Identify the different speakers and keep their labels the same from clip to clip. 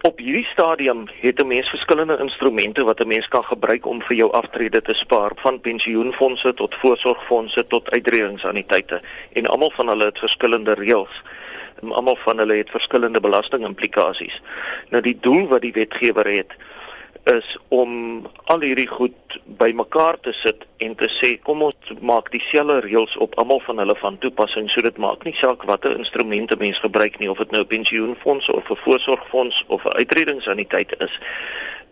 Speaker 1: Op hierdie stadium het 'n mens verskillende instrumente wat 'n mens kan gebruik om vir jou aftrede te spaar, van pensioenfonde tot voorsorgfonde tot uitredingsannuïteite en almal van hulle het verskillende reëls. Almal van hulle het verskillende belastingimplikasies. Nou die doel wat die wetgewer het is om al hierdie goed bymekaar te sit en te sê kom ons maak dieselfde reëls op almal van hulle van toepassing so dit maak nie saak watter instrumente mens gebruik nie of dit nou 'n pensioenfonds of 'n voorsorgfonds of 'n uitredingsannuïteit is.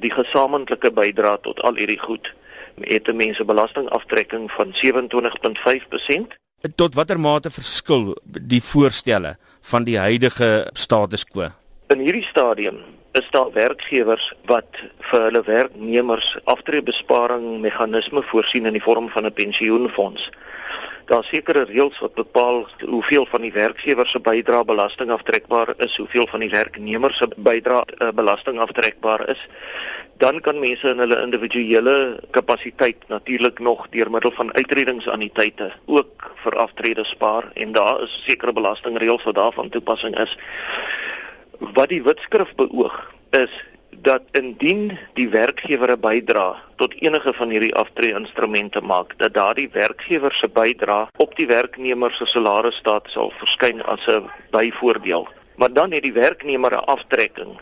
Speaker 1: Die gesamentlike bydrae tot al hierdie goed het 'n mens 'n belastingaftrekking van 27.5%
Speaker 2: tot watter mate verskil die voorstelle van die huidige status quo?
Speaker 1: In hierdie stadium is daar werkgewers wat vir hulle werknemers aftreebesparing meganisme voorsien in die vorm van 'n pensioenfonds. Daar sekerre reëls wat bepaal hoeveel van die werkgewer se bydrae belasting aftrekbaar is, hoeveel van die werknemer se bydrae uh, belasting aftrekbaar is. Dan kan mense in hulle individuele kapasiteit natuurlik nog deur middel van uitredingsannuïteite ook vir aftrede spaar en daar is sekere belastingreëls wat daarvan toepassing is. Wat die wetskrif beoog is dat indien die werkgewer 'n bydra tot enige van hierdie aftree-instrumente maak, dat daardie werkgewer se bydra op die werknemer se salarisstaat sal verskyn as 'n byvoordeel. Maar dan het die werknemer 'n aftrekking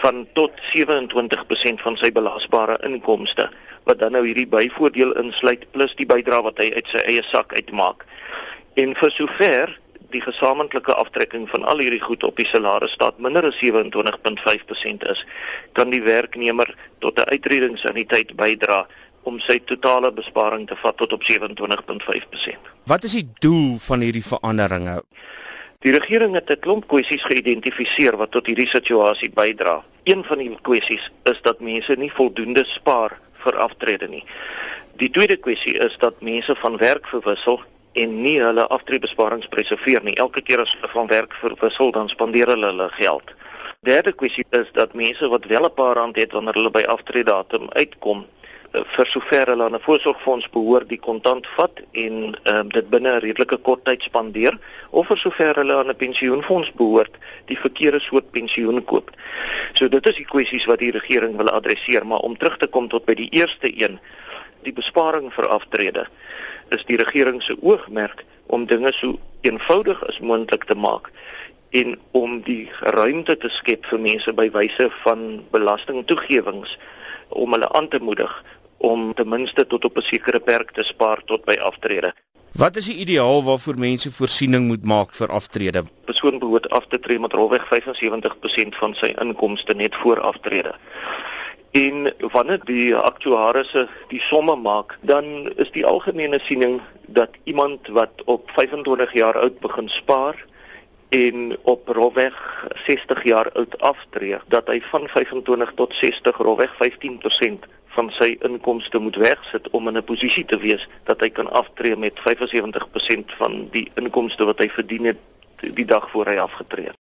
Speaker 1: van tot 27% van sy belasbare inkomste wat dan nou hierdie byvoordeel insluit plus die bydra wat hy uit sy eie sak uitmaak. En vir sover die gesamentlike aftrekking van al hierdie goed op die salarisstaat minder as 27.5% is, kan die werknemer tot 'n uitredingsannuïteit bydra om sy totale besparing te vat tot op 27.5%.
Speaker 2: Wat is die doel van hierdie veranderinge?
Speaker 1: Die regering het 'n klomp kwessies geïdentifiseer wat tot hierdie situasie bydra. Een van die kwessies is dat mense nie voldoende spaar vir aftrede nie. Die tweede kwessie is dat mense van werk verwissel en nie hulle aftreebesparings preserveer nie. Elke keer as hulle van werk verwissel, dan spandeer hulle hulle geld. Derde kwessie is dat mense wat wel 'n paar rand het wanneer hulle by aftreedatum uitkom, eh, vir sover hulle aan 'n voorsorgfonds behoort, die kontant vat en um, dit binne 'n redelike kort tyd spandeer, of vir sover hulle aan 'n pensioenfonds behoort, die verkeerde soort pensioen koop. So dit is die kwessies wat die regering wil adresseer, maar om terug te kom tot by die eerste een, die besparing vir aftrede is die regering se oogmerk om dinge so eenvoudig as moontlik te maak en om die ruimte te skep vir mense by wyse van belastingtoegewings om hulle aan te moedig om ten minste tot op 'n sekere perk te spaar tot by aftrede.
Speaker 2: Wat is die ideaal waarvoor mense voorsiening moet maak vir aftrede?
Speaker 1: Persoon behoort af te tree met rolweg 75% van sy inkomste net voor aftrede. En wanneer die aktuariëse die somme maak, dan is die algemene siening dat iemand wat op 25 jaar oud begin spaar en op rolweg 60 jaar oud aftree, dat hy van 25 tot 60 rolweg 15% van sy inkomste moet wegsit om in 'n posisie te wees dat hy kan aftree met 75% van die inkomste wat hy verdien het die dag voor hy afgetree het.